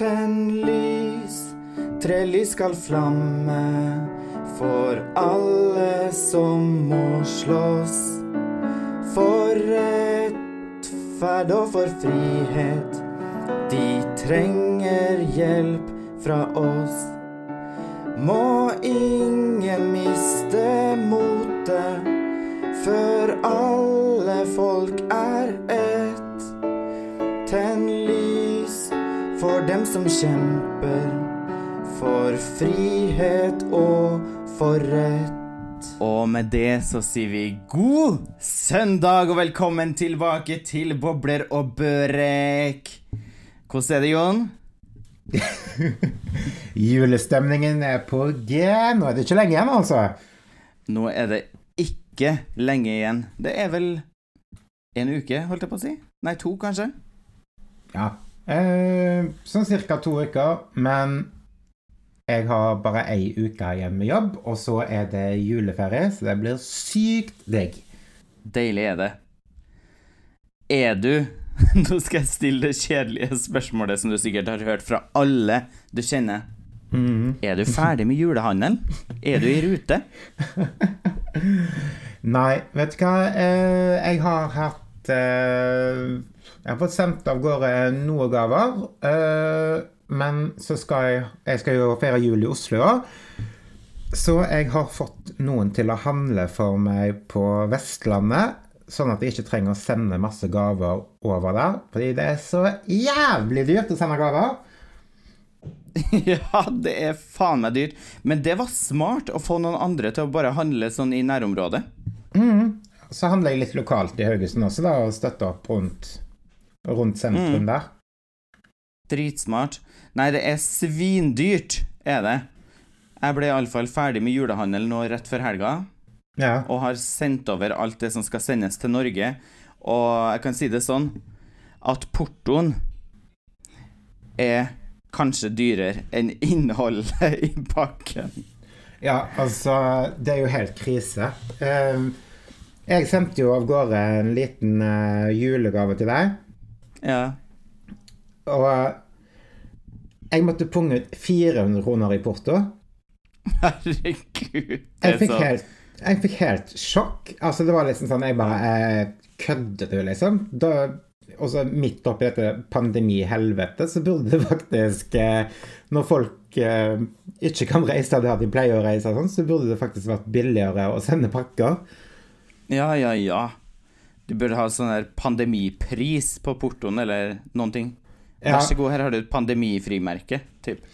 Tenn lys, trelys skal flamme for alle som må slåss. For rettferd og for frihet. De trenger hjelp fra oss. Må ingen miste motet før alle folk er som kjemper for frihet og for rett. Og med det så sier vi god søndag og velkommen tilbake til Bobler og børek. Hvordan er det, Jon? Julestemningen er på G. Nå er det ikke lenge igjen, altså. Nå er det ikke lenge igjen. Det er vel en uke, holdt jeg på å si? Nei, to, kanskje? Ja. Eh, sånn cirka to uker. Men jeg har bare ei uke igjen med jobb, og så er det juleferie, så det blir sykt digg. Deilig er det. Er du Nå skal jeg stille det kjedelige spørsmålet som du sikkert har hørt fra alle du kjenner. Er du ferdig med julehandelen? Er du i rute? Nei, vet du hva? Eh, jeg har hatt eh, Jeg har fått sendt av gårde noen gaver. Eh, men så skal jeg Jeg skal jo feire jul i Oslo òg. Så jeg har fått noen til å handle for meg på Vestlandet. Sånn at jeg ikke trenger å sende masse gaver over der. Fordi det er så jævlig dyrt å sende gaver. Ja, det er faen meg dyrt. Men det var smart å få noen andre til å bare handle sånn i nærområdet. Så handler jeg litt lokalt i Haugesund også, da, og støtter opp rundt, rundt sentrum der. Dritsmart. Nei, det er svindyrt, er det. Jeg ble iallfall ferdig med julehandel nå rett før helga, Ja. og har sendt over alt det som skal sendes til Norge. Og jeg kan si det sånn at portoen er kanskje dyrere enn innholdet i pakken. Ja, altså, det er jo helt krise. Eh, jeg sendte jo av gårde en liten eh, julegave til deg, Ja. og eh, jeg måtte punge ut 400 kroner i porto. Herregud. Jeg fikk helt, jeg fikk helt sjokk. Altså, det var liksom sånn Jeg bare eh, Kødder du, liksom? Da, og så midt oppi dette pandemihelvetet, så burde det faktisk eh, Når folk eh, ikke kan reise der de pleier å reise, sånn, så burde det faktisk vært billigere å sende pakker. Ja, ja, ja. Du burde ha sånn der pandemipris på portoen, eller noen ting. Ja. Vær så god, her har du et pandemifrimerke, typ.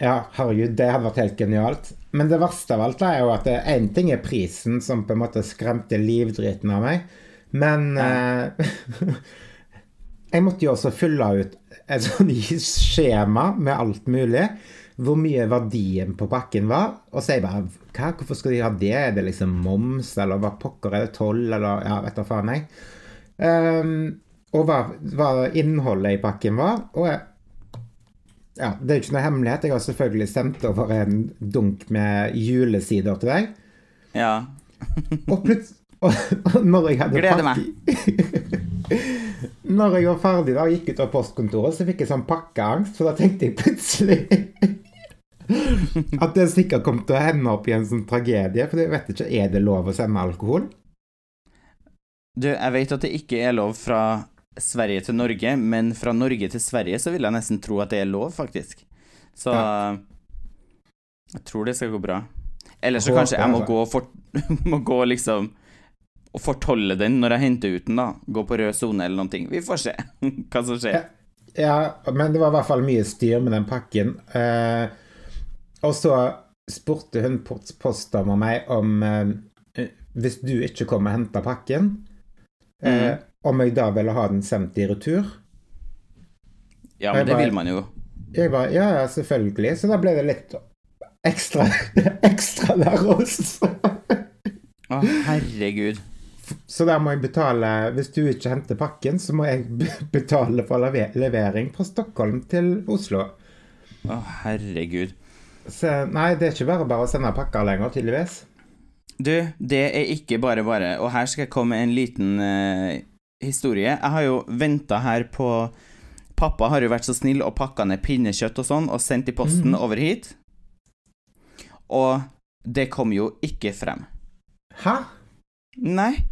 Ja, herregud, det hadde vært helt genialt. Men det verste av alt er jo at én ting er prisen, som på en måte skremte livdriten av meg. Men eh, jeg måtte jo også fylle ut et sånt skjema med alt mulig. Hvor mye verdien på pakken var. Og så er jeg bare hva, Hvorfor skal de ha det? Er det liksom moms, eller hva pokker er det toll, eller ja, vet da faen jeg. Um, og hva, hva innholdet i pakken var. Og jeg, ja, det er jo ikke noe hemmelighet. Jeg har selvfølgelig sendt over en dunk med julesider til deg. Ja. Og plutselig og, når jeg hadde Gleder meg. Når jeg var ferdig da og gikk ut av postkontoret, så fikk jeg sånn pakkeangst, for da tenkte jeg plutselig at det sikkert kom til å hende opp i en sånn tragedie. For jeg vet ikke, er det lov å sende alkohol? Du, jeg vet at det ikke er lov fra Sverige til Norge, men fra Norge til Sverige så vil jeg nesten tro at det er lov, faktisk. Så jeg tror det skal gå bra. Eller så kanskje jeg må gå, og fort, må gå liksom og fortolle den når jeg henter ut den, da. Gå på rød sone eller noen ting. Vi får se hva som skjer. Ja, men det var i hvert fall mye styr med den pakken. Eh, og så spurte hun post- postdama meg om eh, Hvis du ikke kom og henta pakken, eh, om jeg da ville ha den sendt i retur. Ja, men det bare- vil man jo. Jeg bare Ja, ja, selvfølgelig. Så da ble det litt ekstra, ekstra der også. Å, herregud. Så da må jeg betale Hvis du ikke henter pakken, så må jeg betale for levering fra Stockholm til Oslo. Å, herregud. Så nei, det er ikke bare bare å sende pakker lenger, tydeligvis. Du, det er ikke bare bare, og her skal jeg komme med en liten uh, historie. Jeg har jo venta her på Pappa har jo vært så snill og pakka ned pinnekjøtt og sånn og sendt i posten mm. over hit. Og det kom jo ikke frem. Hæ? Nei.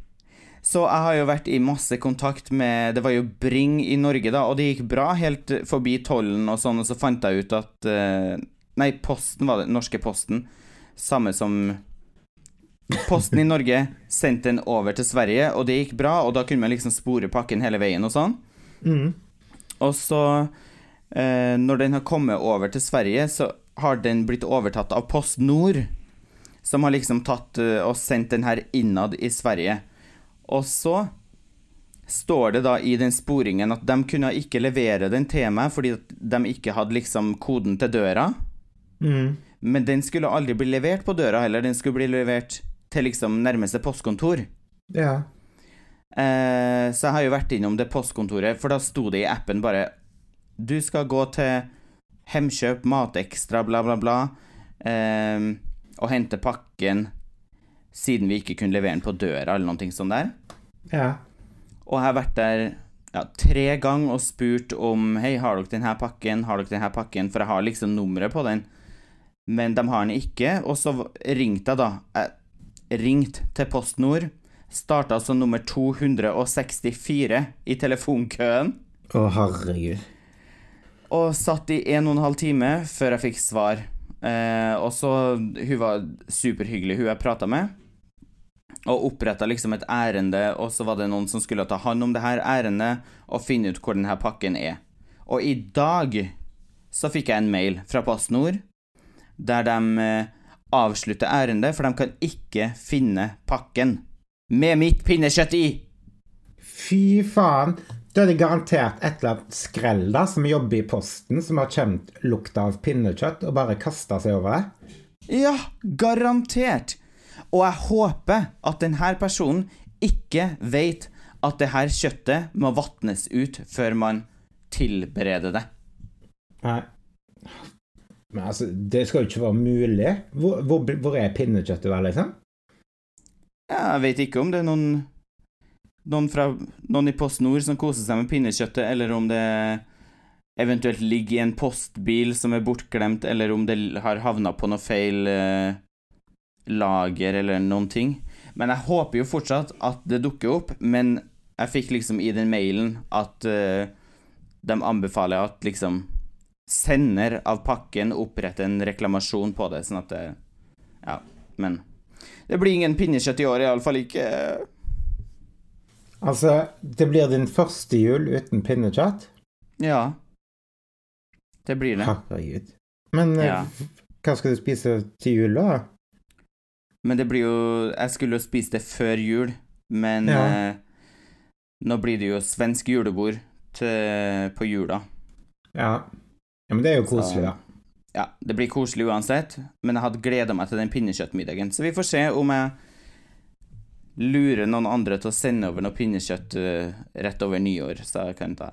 Så jeg har jo vært i masse kontakt med Det var jo Bring i Norge, da, og det gikk bra helt forbi tollen og sånn, og så fant jeg ut at eh, Nei, Posten var det. Norske Posten. Samme som Posten i Norge sendte den over til Sverige, og det gikk bra, og da kunne man liksom spore pakken hele veien og sånn. Mm. Og så, eh, når den har kommet over til Sverige, så har den blitt overtatt av Post Nord, som har liksom tatt eh, og sendt den her innad i Sverige. Og så står det da i den sporingen at de kunne ikke levere den til meg fordi at de ikke hadde liksom koden til døra. Mm. Men den skulle aldri bli levert på døra heller, den skulle bli levert til liksom nærmeste postkontor. Ja. Eh, så jeg har jo vært innom det postkontoret, for da sto det i appen bare Du skal gå til Hemkjøp, Matekstra, bla, bla, bla, eh, og hente pakken siden vi ikke kunne levere den på døra, eller noe sånt der. Ja. Og jeg har vært der ja, tre ganger og spurt om Hei, har dere denne pakken? Har dere denne pakken? For jeg har liksom nummeret på den. Men de har den ikke. Og så ringte jeg, da. Jeg ringte til Post Nord. Starta som nummer 264 i telefonkøen. Å, herregud. Og satt i en og en halv time før jeg fikk svar. Eh, og så Hun var superhyggelig, hun jeg prata med. Og oppretta liksom et ærende, og så var det noen som skulle ta hånd om det her ærendet og finne ut hvor denne pakken er. Og i dag så fikk jeg en mail fra Post Nord der de eh, avslutter ærendet, for de kan ikke finne pakken med mitt pinnekjøtt i. Fy faen. Da er det garantert et eller annet skrell da, som jobber i posten, som har kjent lukta av pinnekjøtt og bare kasta seg over det. Ja, garantert. Og jeg håper at denne personen ikke vet at det her kjøttet må vatnes ut før man tilbereder det. Nei. Men altså, det skal jo ikke være mulig. Hvor, hvor, hvor er pinnekjøttet der, liksom? Jeg vet ikke om det er noen noen, fra, noen i Post Nord som koser seg med pinnekjøttet, eller om det eventuelt ligger i en postbil som er bortglemt, eller om det har havna på noe feil eh, lager eller noen ting. Men jeg håper jo fortsatt at det dukker opp, men jeg fikk liksom i den mailen at uh, de anbefaler at liksom sender av pakken oppretter en reklamasjon på det, sånn at det Ja, men det blir ingen pinnekjøtt i år, iallfall ikke. Altså, det blir din første jul uten pinnekjøtt? Ja. Det blir det. Herregud. Men eh, Ja. hva skal du spise til jul, da? Men det blir jo Jeg skulle jo spise det før jul, men Ja. eh, nå blir det jo svensk julebord til, på jula. Ja. ja. Men det er jo koselig, da. Ja, det blir koselig uansett, men jeg hadde gleda meg til den pinnekjøttmiddagen. Så vi får se om jeg lurer noen andre til å sende over noe pinnekjøtt eh, rett over nyår, så jeg kan ta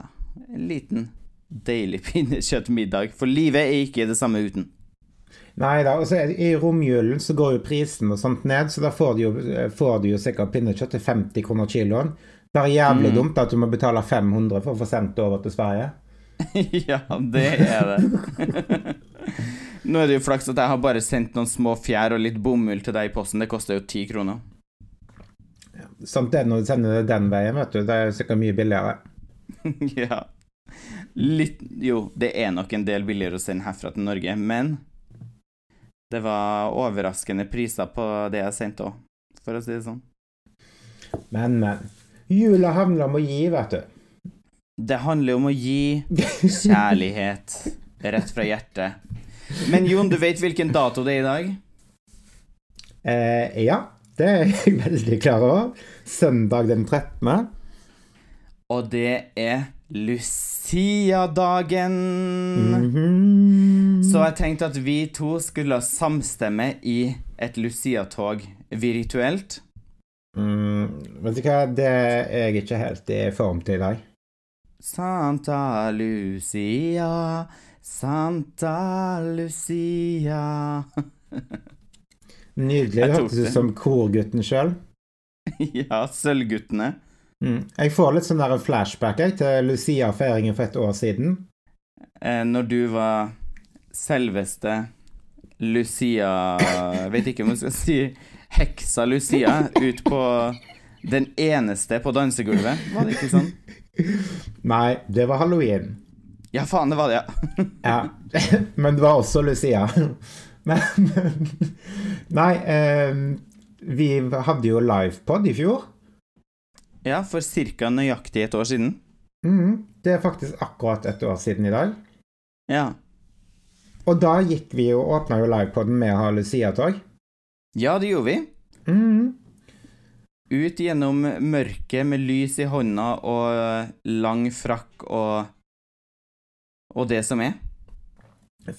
en liten, deilig pinnekjøttmiddag. For livet er ikke det samme uten. Nei da. Og så er i romjulen så går jo prisen og sånt ned, så da får du jo, får du jo sikkert pinnekjøtt til 50 kroner kiloen. Det er jævlig Mm. dumt at du må betale 500 for å få sendt det over til Sverige. ja, det er det. Nå er det jo flaks at jeg har bare sendt noen små fjær og litt bomull til deg i posten. Det koster jo ti kroner. Sånt det er når du sender det den veien, vet du. Det er sikkert mye billigere. ja. Litt Jo, det er nok en del billigere å sende herfra til Norge, men det var overraskende priser på det jeg sendte òg, for å si det sånn. Men, men. Jula handler om å gi, vet du. Det handler om å gi kjærlighet rett fra hjertet. Men Jon, du vet hvilken dato det er i dag? Eh, ja, det er jeg veldig klar over. Søndag den 13. Og det er Lucia-dagen. Mhm. Så jeg tenkte at vi to skulle samstemme i et Lucia-tog virtuelt. mm, Vet du hva, det er jeg ikke helt i form til i dag. Santa Lucia, Santa Lucia Nydelig. Det hørtes ut som korgutten sjøl. Ja, Sølvguttene. Mm. Jeg får litt sånn der flashback jeg, til Lucia-feiringen for et år siden. Eh, når du var selveste Lucia Jeg vet ikke om jeg skal si heksa Lucia ut på den eneste på dansegulvet. Var det ikke sånn? Nei, det var halloween. Ja, faen, det var det, ja. Ja. Men det var også Lucia. Men Nei, eh, vi hadde jo livepod i fjor. Ja, for ca. nøyaktig et år siden. Mm, det er faktisk akkurat et år siden i dag. Ja. Og da gikk vi og åpna jo livepoden med å ha Lucia-tog. Ja, det gjorde vi. Mm. Ut gjennom mørket med lys i hånda og lang frakk og Og det som er.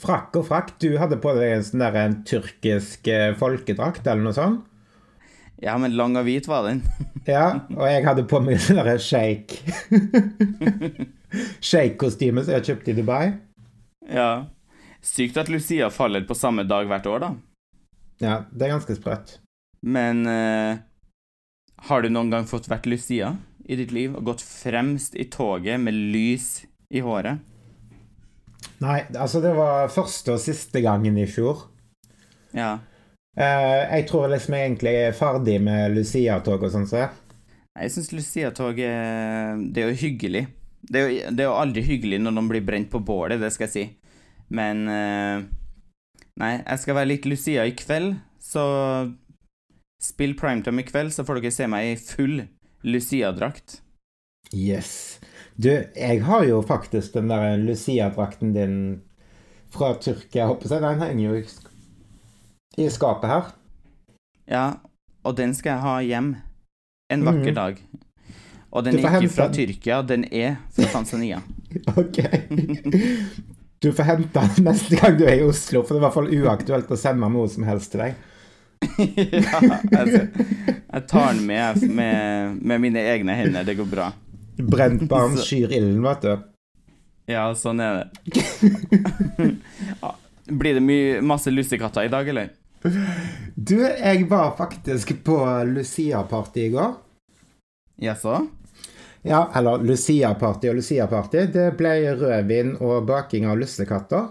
Frakk og frakk. Du hadde på deg en sånn der en tyrkisk eh, folkedrakt eller noe sånt. Ja, men lang og hvit var den. Ja, og jeg hadde på meg sånn derre shake Shake-kostyme som jeg kjøpte i Dubai. Ja. Sykt at Lucia faller på samme dag hvert år, da. Ja, det er ganske sprøtt. Men uh, har du noen gang fått vært Lucia i ditt liv og gått fremst i toget med lys i håret? Nei, altså det var første og siste gangen i fjor. Ja. Uh, jeg tror liksom jeg egentlig er ferdig med Lucia-tog og sånn. Så. Jeg syns Lucia-tog er Det er jo hyggelig. Det er jo, det er jo aldri hyggelig når noen blir brent på bålet, det skal jeg si. Men eh, Nei, jeg skal være litt Lucia i kveld, så spill primetime i kveld, så får dere se meg i full Lucia-drakt. Yes. Du, jeg har jo faktisk den der Lucia-drakten din fra Tyrkia, håper jeg. Den henger jo i, i skapet her. Ja, og den skal jeg ha hjem en vakker mm. dag. Og den er ikke fra. Tyrkia, den er fra Tanzania. Ok. Du får hente den neste gang du er i Oslo, for det er i hvert fall uaktuelt å sende noe som helst til deg. ja, altså, jeg tar den med, med med mine egne hender, det går bra. Brent barn skyr ilden, vet du. Ja, sånn er det. Blir det mye, masse lussekatter i dag, eller? Du, jeg var faktisk på Lucia-party i går. Jaså? Ja, eller Lucia-party og Lucia-party. Det ble rødvin og baking av lussekatter.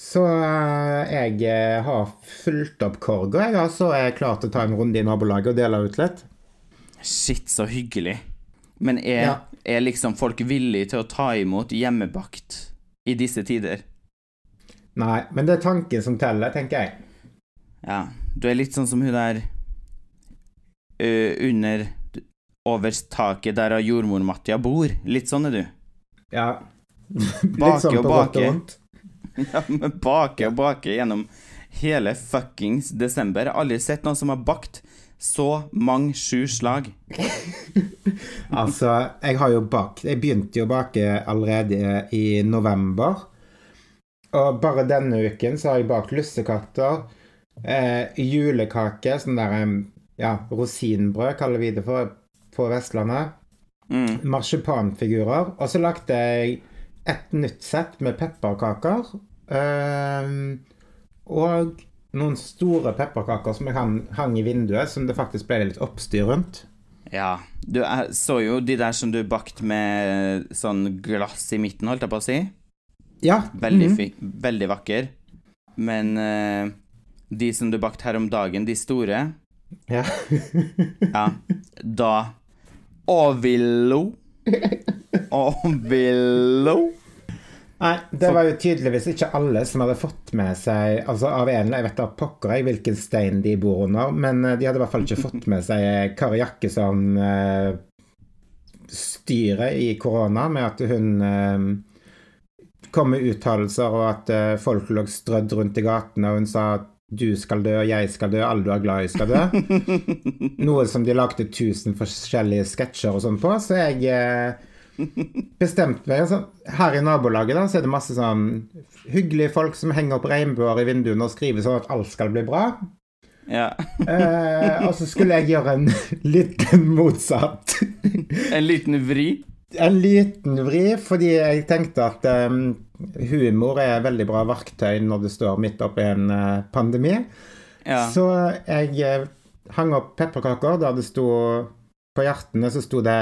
Så eh, jeg eh, har fulgt opp korga, jeg, og så er jeg klar til å ta en runde i nabolaget og dele ut litt. Shit, så hyggelig. Men er, Ja. er liksom folk villige til å ta imot hjemmebakt i disse tider? Nei, men det er tanken som teller, tenker jeg. Ja, du er litt sånn som hun der uh, under over taket der jordmor Mattia bor. Litt sånn er du. Ja. Bake og på godt bake. vondt. Ja, men bake og bake gjennom hele fuckings desember. Jeg har aldri sett noen som har bakt så mange sju slag. Altså, jeg har jo bakt Jeg begynte jo å bake allerede i november. Og bare denne uken så har jeg bakt lussekatter, eh, julekake, sånn der ja, rosinbrød kaller vi det for på Vestlandet. Mm. Marsipanfigurer. Og så lagde jeg et nytt sett med pepperkaker. ehm, og noen store pepperkaker som jeg hang, hang i vinduet, som det faktisk ble litt oppstyr rundt. Ja. Du, jeg så jo de der som du bakte med sånn glass i midten, holdt jeg på å si. Ja. Veldig, mm fi, veldig vakker. Men uh, de som du bakte her om dagen, de store, Ja. ja, da Ovillo. Avillo. Nei, det var jo tydeligvis ikke alle som hadde fått med seg Altså av en Jeg vet da pokker jeg hvilken stein de bor under, men eh, de hadde i hvert fall ikke fått med seg eh, Kari Jakkesson eh, styret i korona, med at hun kom med uttalelser, og at folk lå strødd rundt i gatene, og hun sa at du skal dø, jeg skal dø, alle du er glad i skal dø. Noe som de lagde tusen forskjellige sketsjer og sånn på, så jeg eh, bestemte meg. Altså, her i nabolaget da, så er det masse sånn hyggelige folk som henger opp regnbuer i vinduene og skriver sånn at alt skal bli bra. Ja. Eh, og så skulle jeg gjøre en liten motsatt. En liten vri. En liten vri, fordi jeg tenkte at eh, humor er et veldig bra verktøy når du står midt oppi en eh, pandemi. Ja. Så jeg eh, hang opp pepperkaker der det sto På hjertene så sto det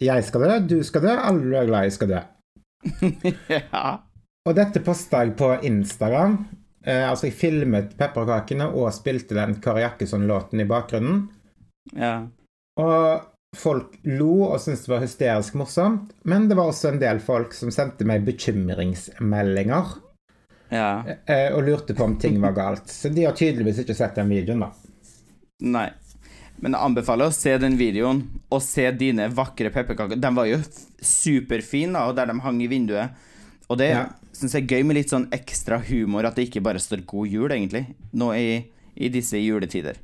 Jeg skal dø, du skal dø, alle du er glad i skal dø. ja. Og dette posta jeg på Instagram. Eh, altså, jeg filmet pepperkakene og spilte den Kari Jakkesson-låten i bakgrunnen. ja. Og folk lo og syntes det var hysterisk morsomt, men det var også en del folk som sendte meg bekymringsmeldinger Ja. eh, og lurte på om ting var galt. Så de har tydeligvis ikke sett den videoen, da. Nei. Men jeg anbefaler å se den videoen, og se dine vakre pepperkaker. De var jo superfine, da, og der de hang i vinduet. Og det Ja. syns jeg er gøy med litt sånn ekstra humor, at det ikke bare står 'God jul', egentlig, nå i, i disse juletider.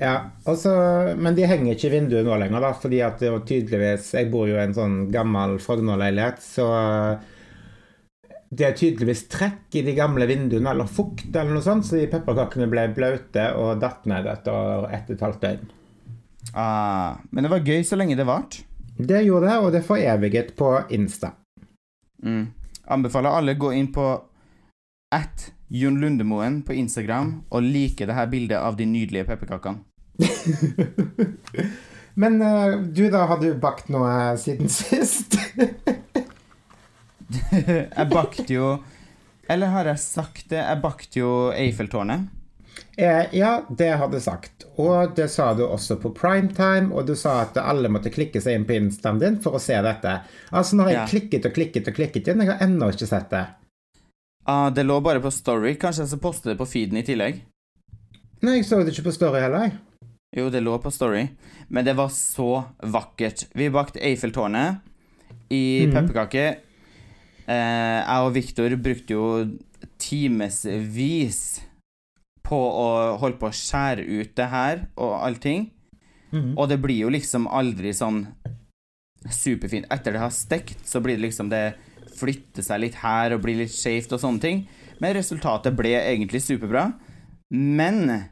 Ja, også, Men de henger ikke i vinduet nå lenger, da, fordi at det var tydeligvis Jeg bor jo i en sånn gammel Frogner-leilighet, så det er tydeligvis trekk i de gamle vinduene, eller fukt eller noe sånt, så de pepperkakene ble blaute og datt ned etter ett og et halvt døgn. Ah, men det var gøy så lenge det varte. Det gjorde det, og det foreviget på Insta. Mm. Anbefaler alle å gå inn på at Jon Lundemoen på Instagram og like det her bildet av de nydelige pepperkakene. Men uh, du, da, har du bakt noe siden sist? jeg bakte jo Eller har jeg sagt det? Jeg bakte jo Eiffeltårnet. Eh, ja, det har du sagt. Og det sa du også på primetime, og du sa at alle måtte klikke seg inn på instaen din for å se dette. Altså, nå har jeg Ja. klikket og klikket og klikket inn, jeg har ennå ikke sett det. Ah, det lå bare på Story. Kanskje jeg skal poste det på feeden i tillegg? Nei, jeg så det ikke på Story heller. jeg. Jo, det lå på Story. Men det var så vakkert. Vi bakte Eiffeltårnet i mm. pepperkake. Eh, jeg og Viktor brukte jo timevis på å holde på å skjære ut det her og allting. Mm. Og det blir jo liksom aldri sånn superfint. Etter det har stekt, så blir det liksom det flytter seg litt her og bli litt skjevt og sånne ting. Men resultatet ble egentlig superbra. Men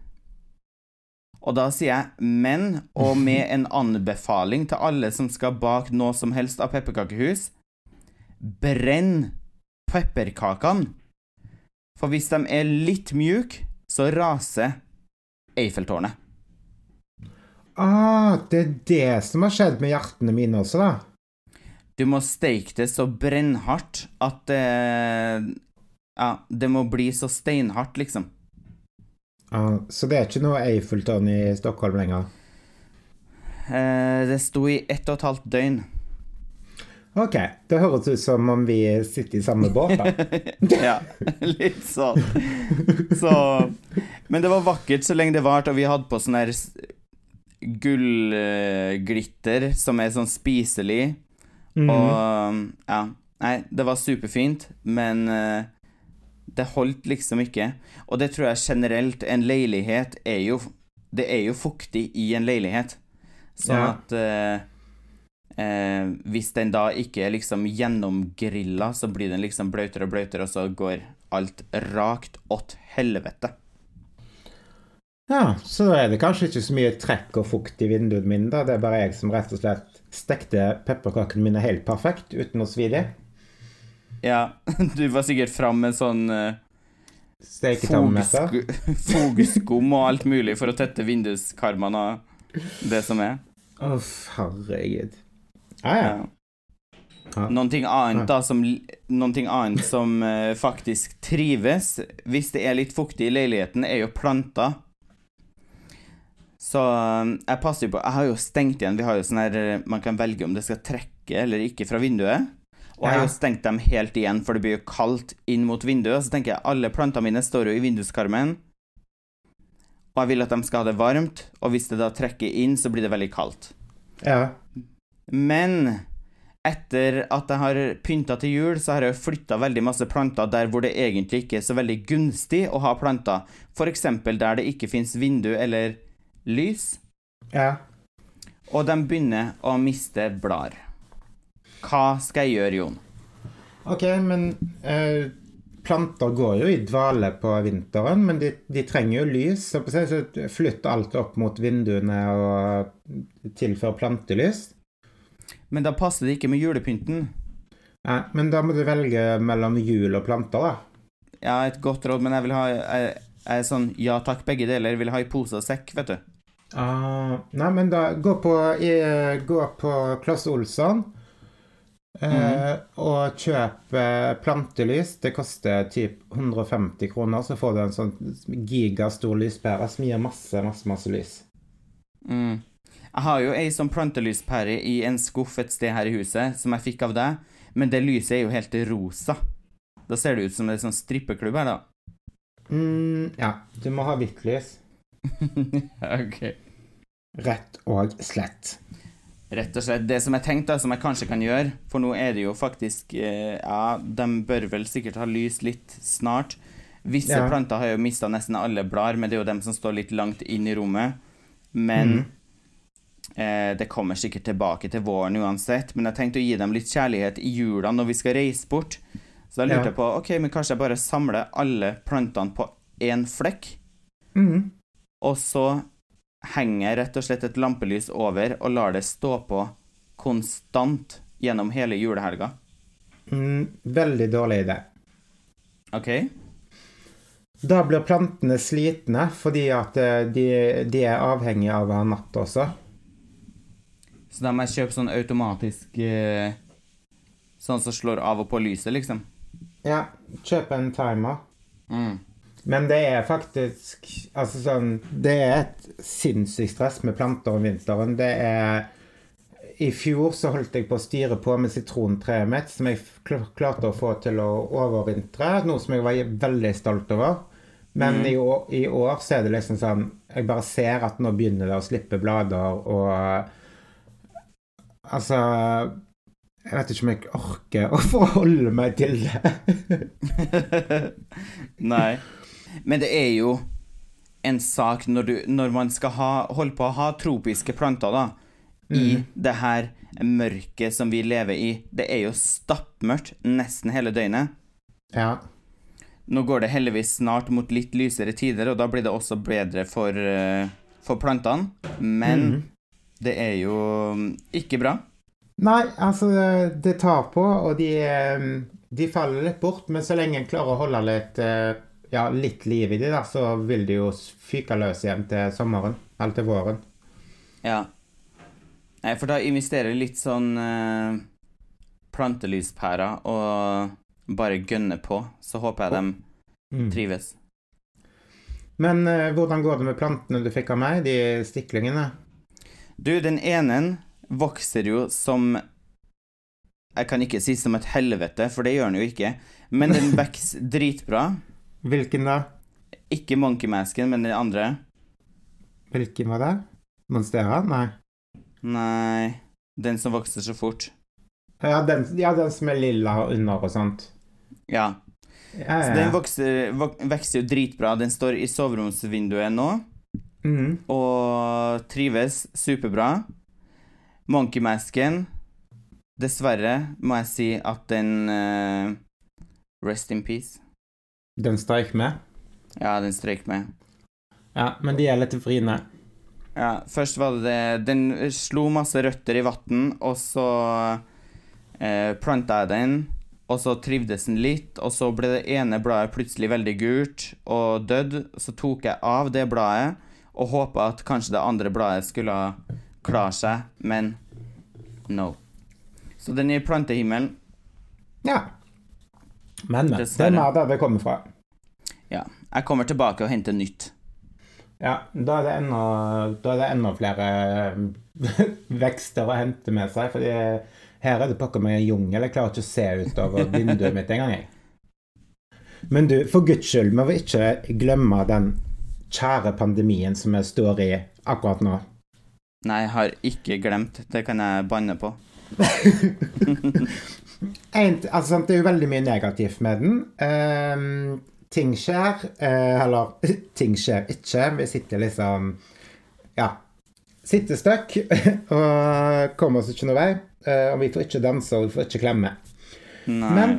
Og da sier jeg 'men', og med en anbefaling til alle som skal bake noe som helst av pepperkakehus Brenn pepperkakene. For hvis de er litt mjuke, så raser Eiffeltårnet. Ah, det er det som har skjedd med hjertene mine også, da. Du må steike det så brennhardt at det Ja, det må bli så steinhardt, liksom. Ja, så det er ikke noe Eiffeltårn i Stockholm lenger? Eh, det sto i ett og et halvt døgn. Ok, det høres ut som om vi sitter i samme båt, da. ja, litt sånn. Så Men det var vakkert så lenge det varte, og vi hadde på sånn her gullglitter som er sånn spiselig. Mhm. Og ja. Nei, det var superfint, men uh, det holdt liksom ikke. Og det tror jeg generelt En leilighet er jo Det er jo fuktig i en leilighet. Sånn Ja. at uh, uh, Hvis den da ikke er liksom gjennomgrilla, så blir den liksom bløtere og bløtere, og så går alt rakt åt helvete. Ja, så er det kanskje ikke så mye trekk og fukt i vinduet mitt, da. Det er bare jeg som rett og slett stekte pepperkakene mine helt perfekt, uten å svi dem. Ja, du var sikkert fram med sånn uh, Steketermometer. fogskum og alt mulig for å tette vinduskarmene og det som er. Uff, herregud. Ja, ja. Ja. Ja. Noen ting annet da som, noen ting annet som uh, faktisk trives hvis det er litt fuktig i leiligheten, er jo planter. Så eh, jeg passer jo på Jeg har jo stengt igjen. Vi har jo sånn her eh, Man kan velge om det skal trekke eller ikke fra vinduet. Og jeg har jo stengt dem helt igjen, for det blir jo kaldt inn mot vinduet. Så tenker jeg alle plantene mine står jo i vinduskarmen. Og jeg vil at de skal ha det varmt, og hvis det da trekker inn, så blir det veldig kaldt. ja. Men etter at jeg har pynta til jul, så har jeg jo flytta veldig masse planter der hvor det egentlig ikke er så veldig gunstig å ha planter. F.eks. der det ikke fins vindu eller lys, ja. og de begynner å miste blader. Hva skal jeg gjøre, Jon? Ok, men eh, planter går jo i dvale på vinteren, men de, de trenger jo lys. Så så flytt alt opp mot vinduene og tilfør plantelys. Men da passer det ikke med julepynten. Ja, men da må du velge mellom jul og planter, da. Ja, et godt råd, men jeg vil ha Jeg, jeg er sånn ja takk, begge deler. Vil ha i pose og sekk, vet du. Ah, nei, men da gå på, gå på Kloss Olsson eh, og kjøp uh, plantelys. Det koster typ 150 kroner, så får du en sånn gigastor lyspære som gir masse, masse, masse lys. Mm. Jeg har jo ei sånn plantelyspære i en skuff et sted her i huset, som jeg fikk av deg, men det lyset er jo helt rosa. Da ser det ut som det er sånn strippeklubb her, da. Mm, ja, du må ha hvitt lys. ok. Rett og slett. Rett og slett. Det som jeg tenkte, som jeg kanskje kan gjøre, for nå er det jo faktisk eh, Ja, de bør vel sikkert ha lys litt snart. Visse Ja. planter har jo mista nesten alle blader, men det er jo dem som står litt langt inn i rommet. Men mm. eh, det kommer sikkert tilbake til våren uansett. Men jeg tenkte å gi dem litt kjærlighet i jula når vi skal reise bort. Så da lurte Ja. jeg på ok, men kanskje jeg bare samler alle plantene på én flekk, Mm. og så henger jeg rett og slett et lampelys over og lar det stå på konstant gjennom hele julehelga. Mm, veldig dårlig idé. OK? Da blir plantene slitne fordi at eh, de, de er avhengige av ha natt også. Så da må jeg kjøpe sånn automatisk eh, Sånn som slår av og på lyset, liksom. Ja, kjøp en timer. Mm. Men det er faktisk Altså sånn Det er et sinnssykt stress med planter om vinteren. Det er I fjor så holdt jeg på å styre på med sitrontreet mitt, som jeg klarte å få til å overvintre. Noe som jeg var veldig stolt over. Men i, år, i år så er det liksom sånn Jeg bare ser at nå begynner det å slippe blader og Altså Jeg vet ikke om jeg orker å forholde meg til det. Nei. Men det er jo en sak når, du, når man skal ha, holde på å ha tropiske planter, da, i det her mørket som vi lever i. Det er jo stappmørkt nesten hele døgnet. Ja. Nå går det heldigvis snart mot litt lysere tider, og da blir det også bedre for, eh, for plantene. Men mm. det er jo ikke bra. Nei, altså det tar på, og de, eh, de faller litt bort. Men så lenge en klarer å holde litt, eh, ja, litt liv i de, da, så vil de jo fyke løs igjen til sommeren. Eller til våren. Ja. Nei, for da investerer litt sånn eh, plantelyspærer og bare gønner på. Så håper jeg de Mm. trives. Men eh, hvordan går det med plantene du fikk av meg, de stiklingene? Du, den ene vokser jo som Jeg kan ikke si som et helvete, for det gjør den jo ikke. Men den vokser dritbra. Hvilken da? Ikke monkeymasken, men den andre. Hvilken var det? Monstera? Nei. Nei Den som vokser så fort. Ja, den, ja, den som er lilla og under og sånt. Ja. Ja, Så ja, den ja. vokser, vok vokser jo dritbra. Den står i soveromsvinduet nå. mm. og trives superbra. Monkeymasken Dessverre må jeg si at den uh, Rest in peace. Den streik med. Ja, den strøyk med. Ja, men de er litt vriene. Ja, først var det det Den slo masse røtter i vann, og så eh, planta jeg den. Og så trivdes den litt, og så ble det ene bladet plutselig veldig gult og dødd. Så tok jeg av det bladet og håpa at kanskje det andre bladet skulle klare seg, men no. Så den er i plantehimmelen. Ja. Men, men. Det er mer der det kommer fra. Ja. Jeg kommer tilbake og henter nytt. Ja, da er det enda, da er det enda flere eh, vekster å hente med seg. fordi her er det pakka med jungel. Jeg klarer ikke å se utover vinduet mitt engang. jeg. Men du, for guds skyld, må vi ikke glemme den kjære pandemien som vi står i akkurat nå. Nei, jeg har ikke glemt. Det kan jeg banne på. En, altså, det er jo veldig mye negativt med den. Um, ting skjer, Uh, eller ting skjer ikke. Vi sitter liksom Ja. Sitter støkk og kommer oss ikke noe vei. Uh, og vi får ikke danse, og vi får ikke klemme. Nei. Men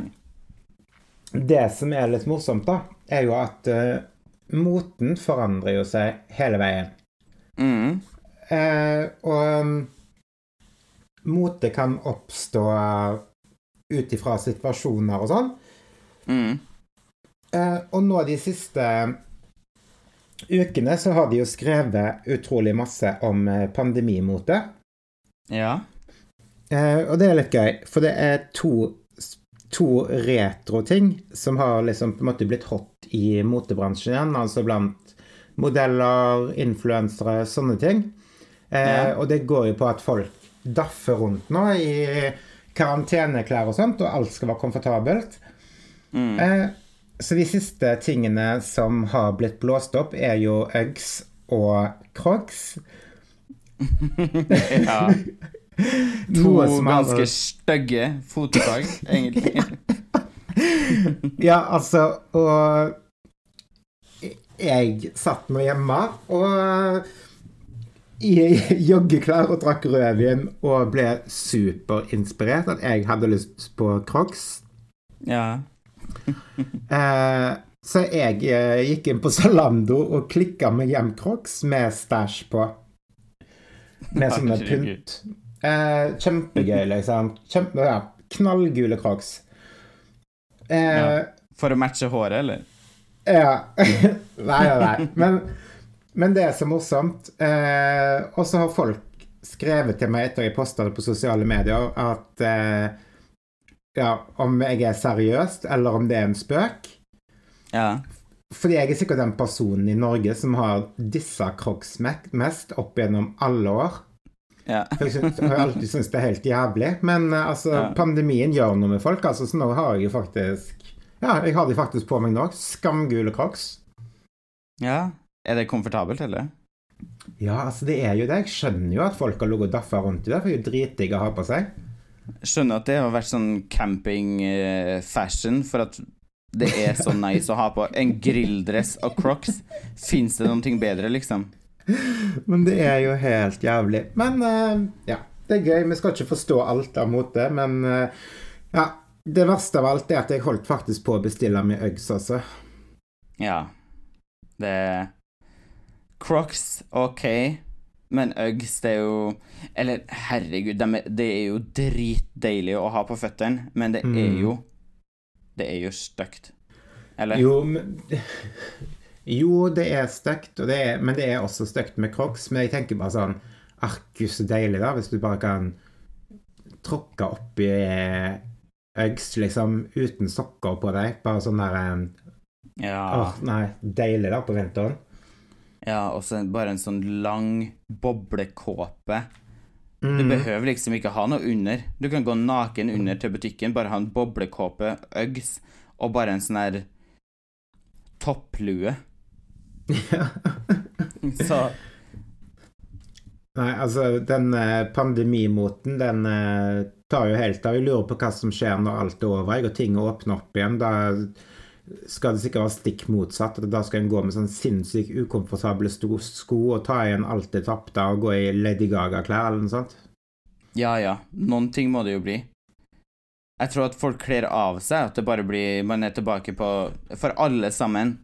det som er litt morsomt, da, er jo at uh, moten forandrer jo seg hele veien. mm. Eh, og um, mote kan oppstå ut ifra situasjoner og sånn. Mm. Eh, og nå de siste ukene så har de jo skrevet utrolig masse om eh, pandemimote. Ja. Eh, og det er litt gøy, for det er to, to retro-ting som har liksom på en måte blitt hot i motebransjen igjen. Altså blant modeller, influensere, sånne ting. Eh. Og det går jo på at folk daffer rundt nå i karanteneklær og sånt, og alt skal være komfortabelt. Mm. Eh, så de siste tingene som har blitt blåst opp, er jo Uggs og Crocs. ja. To ganske stygge fotplagg, egentlig. Ja, altså Og jeg satt nå hjemme og i joggeklær og drakk rødvin og ble superinspirert at jeg hadde lyst på Crocs. Ja. Eh, så jeg eh, gikk inn på Zalando og klikka meg hjem Crocs med stæsj på. Med sånne pynt. Eh, kjempegøy, liksom. Kjempe, ja, knallgule Crocs. Eh, Ja. For å matche håret, eller? Ja. nei, nei, nei. Men, men det er så morsomt. Eh, og så har folk skrevet til meg etter jeg posta det på sosiale medier, at eh, ja, om jeg er seriøst, eller om det er en spøk. Ja. Fordi jeg er sikkert den personen i Norge som har dissa Crocs mest opp gjennom alle år. Ja. For jeg, synes, jeg har alltid syntes det er helt jævlig. Men eh, altså, Ja. pandemien gjør noe med folk, altså, så nå har jeg jo faktisk Ja, jeg har de faktisk på meg nå. Skamgule Crocs. ja. Er det komfortabelt, eller? Ja, altså det er jo det. Jeg skjønner jo at folk har ligget og daffa rundt i det, for det er jo dritdigg å ha på seg. Skjønner at det har vært sånn camping-fashion for at det er så nice å ha på en grilldress og crocs. Fins det noe bedre, liksom? Men det er jo helt jævlig. Men uh, ja, det er gøy. Vi skal ikke forstå alt av mote, men uh, ja. Det verste av alt er at jeg holdt faktisk på å bestille meg Uggs også. Ja. Det Crocs, OK, men Uggs, det er jo Eller herregud, det det er jo dritdeilig å ha på føttene, men det er Mm. jo Det er jo stygt. Eller? Jo, men, jo det er stygt, men det er også stygt med Crocs. Men jeg tenker bare sånn Arkus, så deilig, da, hvis du bare kan tråkke oppi Uggs, liksom, uten sokker på deg. Bare sånn der eh, Ja. Åh, nei, deilig da på vinteren. Ja og så bare en sånn lang boblekåpe. Du Mm. behøver liksom ikke ha noe under. Du kan gå naken under til butikken, bare ha en boblekåpe, Uggs og bare en sånn her topplue. Så Nei, altså, den eh, pandemimoten, den eh, tar jo helt av. Jeg lurer på hva som skjer når alt er over, og ting åpner opp igjen. Da skal det sikkert være stikk motsatt. at Da skal en gå med sånn sinnssykt ukomfortable sko og ta igjen alt det tapte og gå i Lady Gaga-klær eller noe sånt. ja, ja. Noen ting må det jo bli. Jeg tror at folk kler av seg, at det bare blir Man er tilbake på For alle sammen.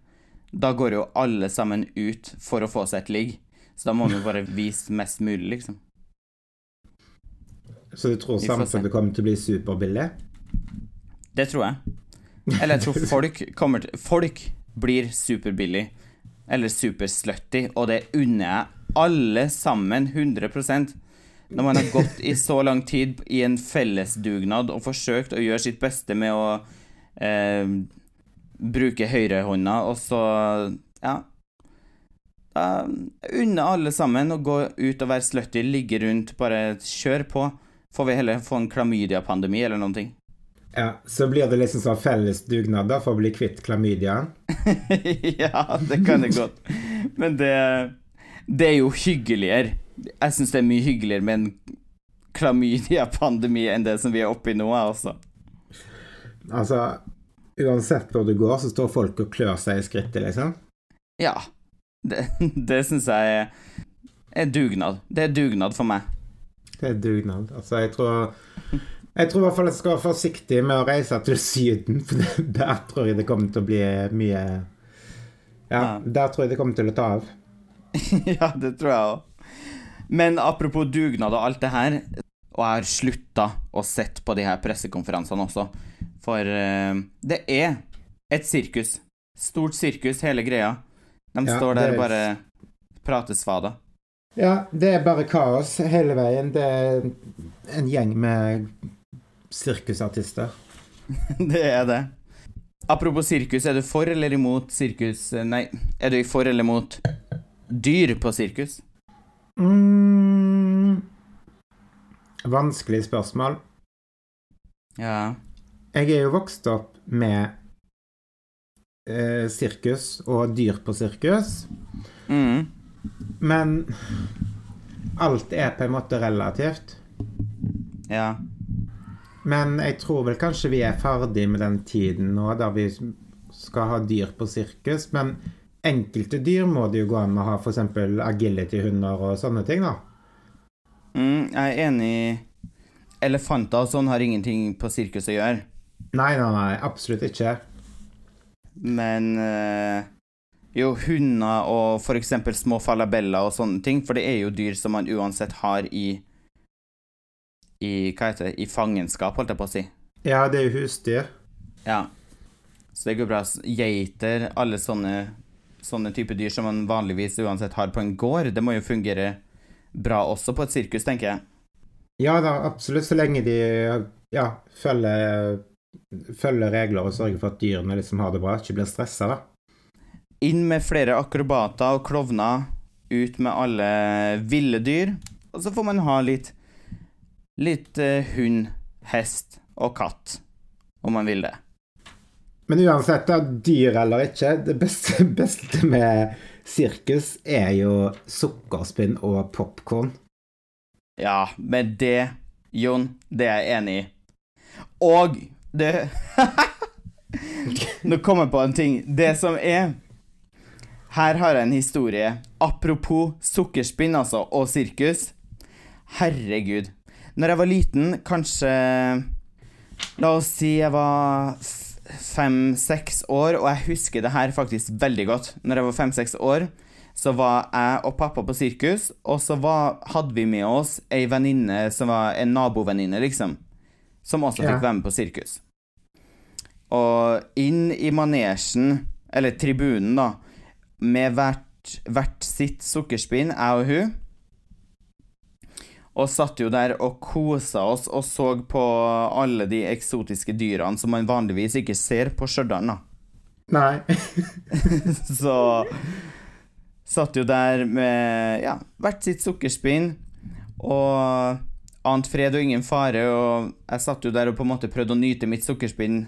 Da går jo alle sammen ut for å få seg et ligg. Så da må man bare vise mest mulig, liksom. Så du tror samfunnet kommer til å bli superbillig? Det tror jeg. Eller jeg tror folk kommer til Folk blir superbillig. Eller superslutty, og det unner jeg alle sammen 100% Når man har gått i så lang tid i en fellesdugnad og forsøkt å gjøre sitt beste med å eh, bruke høyrehånda, og så Ja. Da unner alle sammen å gå ut og være slutty, ligge rundt, bare kjør på. Får vi heller få en klamydia-pandemi eller noen ting. Ja, Så blir det liksom sånn felles dugnad da, for å bli kvitt klamydiaen? ja, det kan det godt. Men det, det er jo hyggeligere. Jeg syns det er mye hyggeligere med en klamydia-pandemi enn det som vi er oppe i nå, altså. Altså, uansett hvor du går, så står folk og klør seg i skrittet, liksom? Ja. Det, det syns jeg er, er dugnad. Det er dugnad for meg. Det er dugnad. Altså, jeg tror Jeg tror i hvert fall jeg skal være forsiktig med å reise til Syden, for der tror jeg det kommer til å bli mye Ja, Ja. der tror jeg det kommer til å ta av. ja, det tror jeg òg. Men apropos dugnad og alt det her, og jeg har slutta å sette på de her pressekonferansene også, for uh, det er et sirkus. Stort sirkus, hele greia. De Ja, står der og bare prater svada. Ja, det er bare kaos hele veien. Det er en gjeng med sirkusartister. det er det. Apropos sirkus, er du for eller imot sirkus Nei, er du for eller imot dyr på sirkus? Mm. Vanskelig spørsmål. Ja. Jeg er jo vokst opp med eh, sirkus og dyr på sirkus, Mm. men alt er på en måte relativt. Ja. Men jeg tror vel kanskje vi er ferdig med den tiden nå der vi skal ha dyr på sirkus. Men enkelte dyr må det jo gå an å ha f.eks. agility-hunder og sånne ting, da. Mm, jeg er enig. Elefanter og sånn har ingenting på sirkus å gjøre. Nei, nei, nei, absolutt ikke. Men øh, jo, hunder og eksempel små falabeller og sånne ting, for det er jo dyr som man uansett har i i, hva heter det, i fangenskap, holdt jeg på å si. Ja, det er jo husdyr. Ja. Så det går bra. Geiter, alle sånne, sånne type dyr som man vanligvis uansett har på en gård, det må jo fungere bra også på et sirkus, tenker jeg. Ja da, absolutt, så lenge de ja, følger, følger regler og sørger for at dyrene liksom har det bra, ikke blir stressa, da. Inn med flere akrobater og klovner, ut med alle ville dyr, og så får man ha litt Litt eh, hund, hest og katt, om man vil det. Men uansett, da, dyr eller ikke, det beste, beste med sirkus er jo sukkerspinn og popkorn. Ja, men det, Jon, det er jeg enig i. Og det Nå kom jeg på en ting. Det som er Her har jeg en historie. Apropos sukkerspinn, altså, og sirkus. Herregud. Når jeg var liten, kanskje La oss si jeg var fem-seks år, og jeg husker det her faktisk veldig godt. Når jeg var fem-seks år, så var jeg og pappa på sirkus, og så var, hadde vi med oss ei venninne som var en nabovenninne, liksom, som også Ja. fikk være med på sirkus. Og inn i manesjen, eller tribunen, da, med hvert, hvert sitt sukkerspinn, jeg og hun, og satt jo der og kosa oss og så på alle de eksotiske dyrene som man vanligvis ikke ser på Stjørdal, da. Nei. Så satt jo der med ja, hvert sitt sukkerspinn og ant fred og ingen fare, og jeg satt jo der og på en måte prøvde å nyte mitt sukkerspinn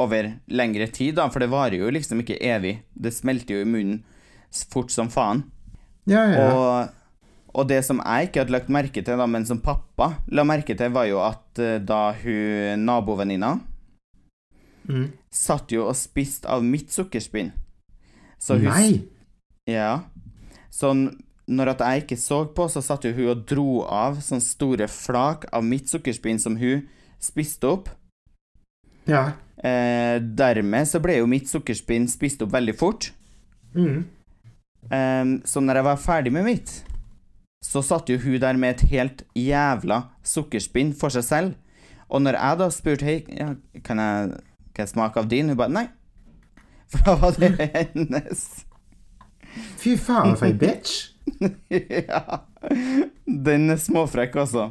over lengre tid, da, for det varer jo liksom ikke evig. Det smelter jo i munnen fort som faen. Ja, ja. Og, og det som jeg ikke hadde lagt merke til, da, men som pappa la merke til, var jo at eh, da hun nabovenninna Mm. satt jo og spiste av mitt sukkerspinn. Så hun Nei! Ja. Så når at jeg ikke så på, så satt jo hun og dro av sånne store flak av mitt sukkerspinn som hun spiste opp. Ja. Eh, dermed så ble jo mitt sukkerspinn spist opp veldig fort. Mm. Eh, så når jeg var ferdig med mitt, så satt jo hun der med et helt jævla sukkerspinn for seg selv. Og når jeg da spurte hei, ja, kan, jeg, kan jeg smake av din, hun bare nei. For da var det hennes. Fy faen, for ei bitch! ja. Den er småfrekk, altså.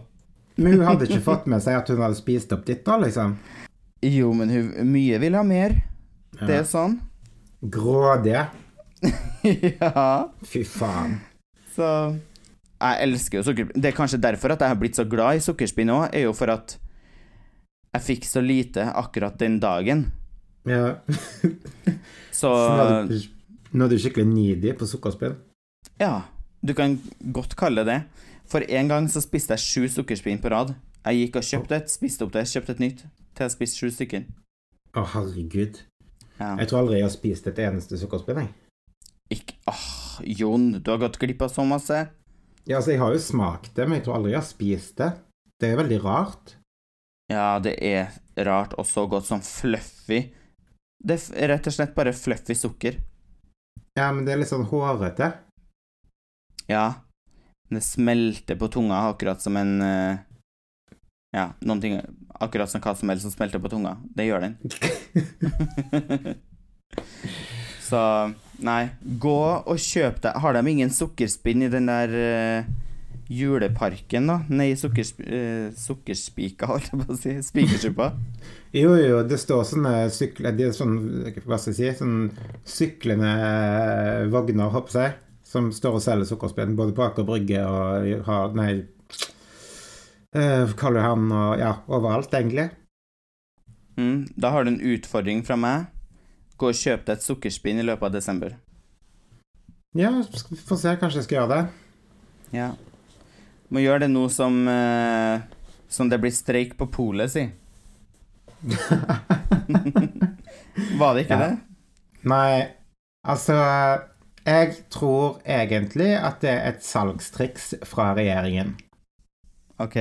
Men hun hadde ikke fått med seg at hun hadde spist opp ditt, da, liksom? Jo, men hun mye vil ha mer. Det er sånn. Grådige. ja. Fy faen. Så Jeg elsker jo sukkerspinn. Det er kanskje derfor at jeg har blitt så glad i sukkerspinn òg, er jo for at jeg fikk så lite akkurat den dagen. Ja. Så Så nå er du, skikkelig needy på sukkerspinn? ja, du kan godt kalle det det. For en gang så spiste jeg sju sukkerspinn på rad. Jeg gikk og kjøpte et, spiste opp det, kjøpte et nytt. Til jeg spiste sju stykker. Å, herregud. Ja. Jeg tror aldri jeg har spist et eneste sukkerspinn, jeg. Ikke Åh, Jon, du har gått glipp av så masse. Ja, altså, jeg har jo smakt det, men jeg tror aldri jeg har spist det. Det er veldig rart. Ja, det er rart og så godt som fluffy. Det er rett og slett bare fluffy sukker. Ja, men det er litt sånn hårete. Ja. Det smelter på tunga akkurat som en eh, Ja, noen ting Akkurat som hva som helst som smelter på tunga. Det gjør den. Så nei, gå og kjøp deg Har de ingen sukkerspinn i den der uh, juleparken, da? Nei, sukkersp uh, sukkerspika, holdt jeg på å si. Spikersuppa. Jo, jo, det står sånne sykler De er sånn, hva skal jeg si, sånn syklende eh, vogner, håper jeg, som står og selger sukkerspinn både på Aker Brygge og har Nei, eh, Karl Johan og ja, overalt, egentlig. Mm, da har du en utfordring fra meg. Gå og kjøp deg et sukkerspinn i løpet av desember. Ja, vi får se. Kanskje jeg skal gjøre det. Ja. Må gjøre det nå som uh, Som det blir streik på polet, si. Var det ikke Ja. det? Nei, altså Jeg tror egentlig at det er et salgstriks fra regjeringen. OK.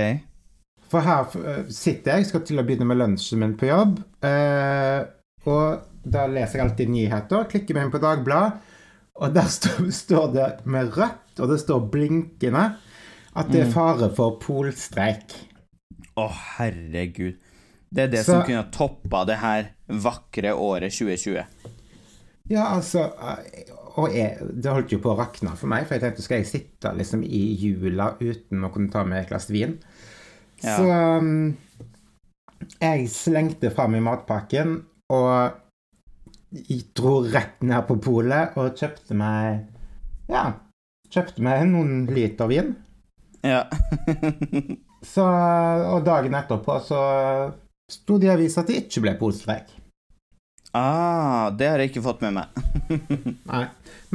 For her eh, sitter jeg, skal til å begynne med lunsjen min på jobb. uh, og da leser jeg alltid nyheter, klikker meg inn på Dagbladet, og der står, står det med rødt, og det står blinkende, at det er fare for polstreik. Å, herregud. Det er det som kunne toppa det her vakre året 2020. Ja, altså Og jeg, det holdt jo på å rakne for meg, for jeg tenkte skal jeg sitte liksom i jula uten å kunne ta med et glass vin? Ja. Så um, jeg slengte fram i matpakken og jeg dro rett ned på polet og kjøpte meg Ja, kjøpte meg noen liter vin. Ja. Så, og dagen etterpå så sto det i avisa at det ikke ble polstreik. ah, det har jeg ikke fått med meg. Nei.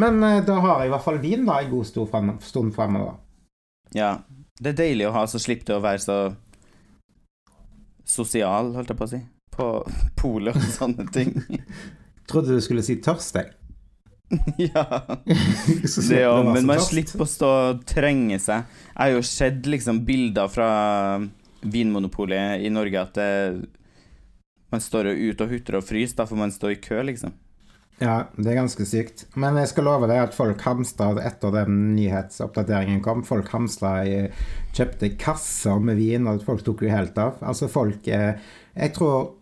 Men eh, da har jeg i hvert fall vin da en god frem, stund fremover. Ja. Det er deilig å ha, så slipper du å være så sosial, holdt jeg på å si. På polet og sånne ting. Trodde du skulle si tørst, jeg. ja. Det òg, men man slipper å stå og trenge seg. Jeg har jo sett liksom bilder fra Vinmonopolet i Norge at det, man står jo ute og hutrer og fryser, da får man stå i kø, liksom. Ja, det er ganske sykt. Men jeg skal love deg at folk hamstra etter den nyhetsoppdateringen kom. Folk hamstra i Kjøpte kasser med vin, og folk tok jo helt av. Altså, folk er Jeg tror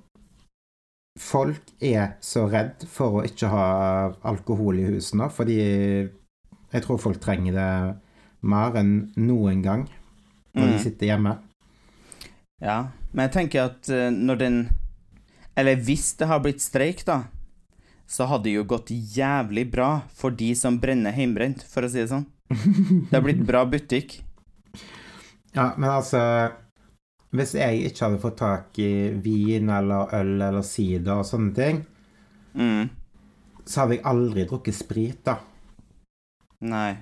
folk er så redd for å ikke ha alkohol i husene, fordi jeg tror folk trenger det mer enn noen gang når de Mm. sitter hjemme. Ja, men jeg tenker at eh, når den Eller hvis det har blitt streik, da, så hadde det jo gått jævlig bra for de som brenner heimbrent, for å si det sånn. Det har blitt bra butikk. Ja, men altså Hvis jeg ikke hadde fått tak i vin eller øl eller sider og sånne ting, Mm. så hadde jeg aldri drukket sprit, da. Nei.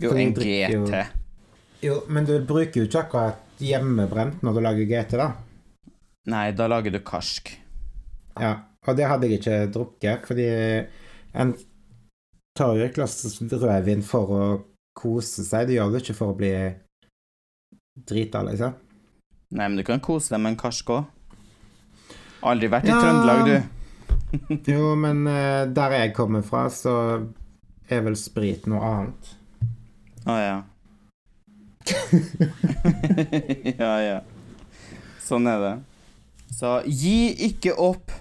Jo, en GT. jo- Jo, men du bruker jo ikke akkurat hjemmebrent når du lager GT, da. Nei, da lager du karsk. Ja, og det hadde jeg ikke drukket, fordi en tar jo et glass rødvin for å kose seg. Du gjør det ikke for å bli drita, liksom. Nei, men du kan kose deg med en karsk òg. Aldri vært i Ja. Trøndelag, du. Jo, men uh, der jeg kommer fra, så er vel sprit noe annet. Å ja. ja, ja. Sånn er det. Så gi ikke opp.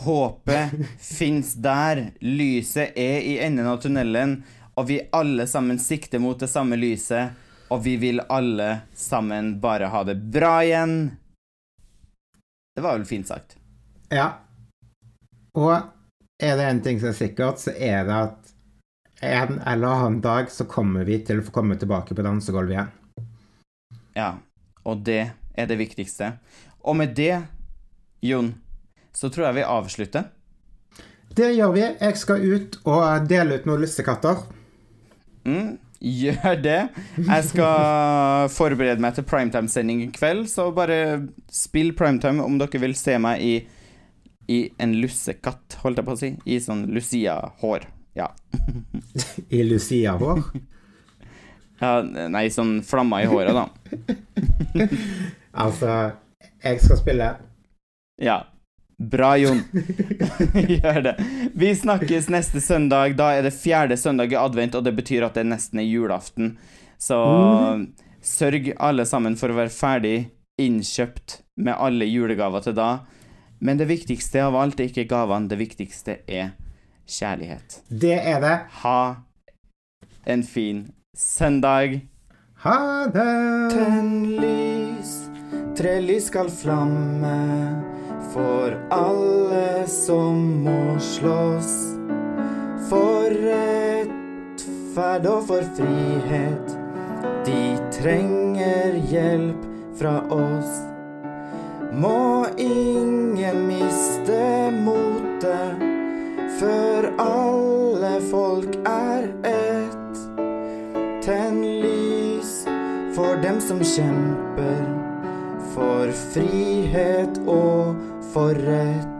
Håpet fins der. Lyset er i enden av tunnelen, og vi alle sammen sikter mot det samme lyset. Og vi vil alle sammen bare ha det bra igjen. Det var vel fint sagt. Ja. Og er det en ting som er sikkert, så er det at en eller annen dag så kommer vi til å få komme tilbake på dansegulvet igjen. Ja, og det er det viktigste. Og med det, Jon, så tror jeg vi avslutter. Det gjør vi. Jeg skal ut og dele ut noen lussekatter. Mm, gjør det. Jeg skal forberede meg til primetime-sending i kveld, så bare spill primetime om dere vil se meg i, i en lussekatt, holdt jeg på å si. I sånn Lucia-hår. Ja. I Lucia-hår. ja. Nei, sånn flammer i håret, da. Altså, jeg skal spille. Ja. Bra, Jon. Gjør det. Vi snakkes neste søndag. Da er det fjerde søndag i advent, og det betyr at det nesten er julaften. Så sørg alle sammen for å være ferdig innkjøpt med alle julegaver til da. Men det viktigste av alt er ikke gavene, det viktigste er kjærlighet. Det er det. Ha en fin søndag. Ha det. Tenn lys, trelys skal flamme for alle som må slåss. For rettferd og for frihet. De trenger hjelp fra oss. Må ingen miste motet før alle folk er ett. Tenn lys for dem som kjemper for frihet og for rett.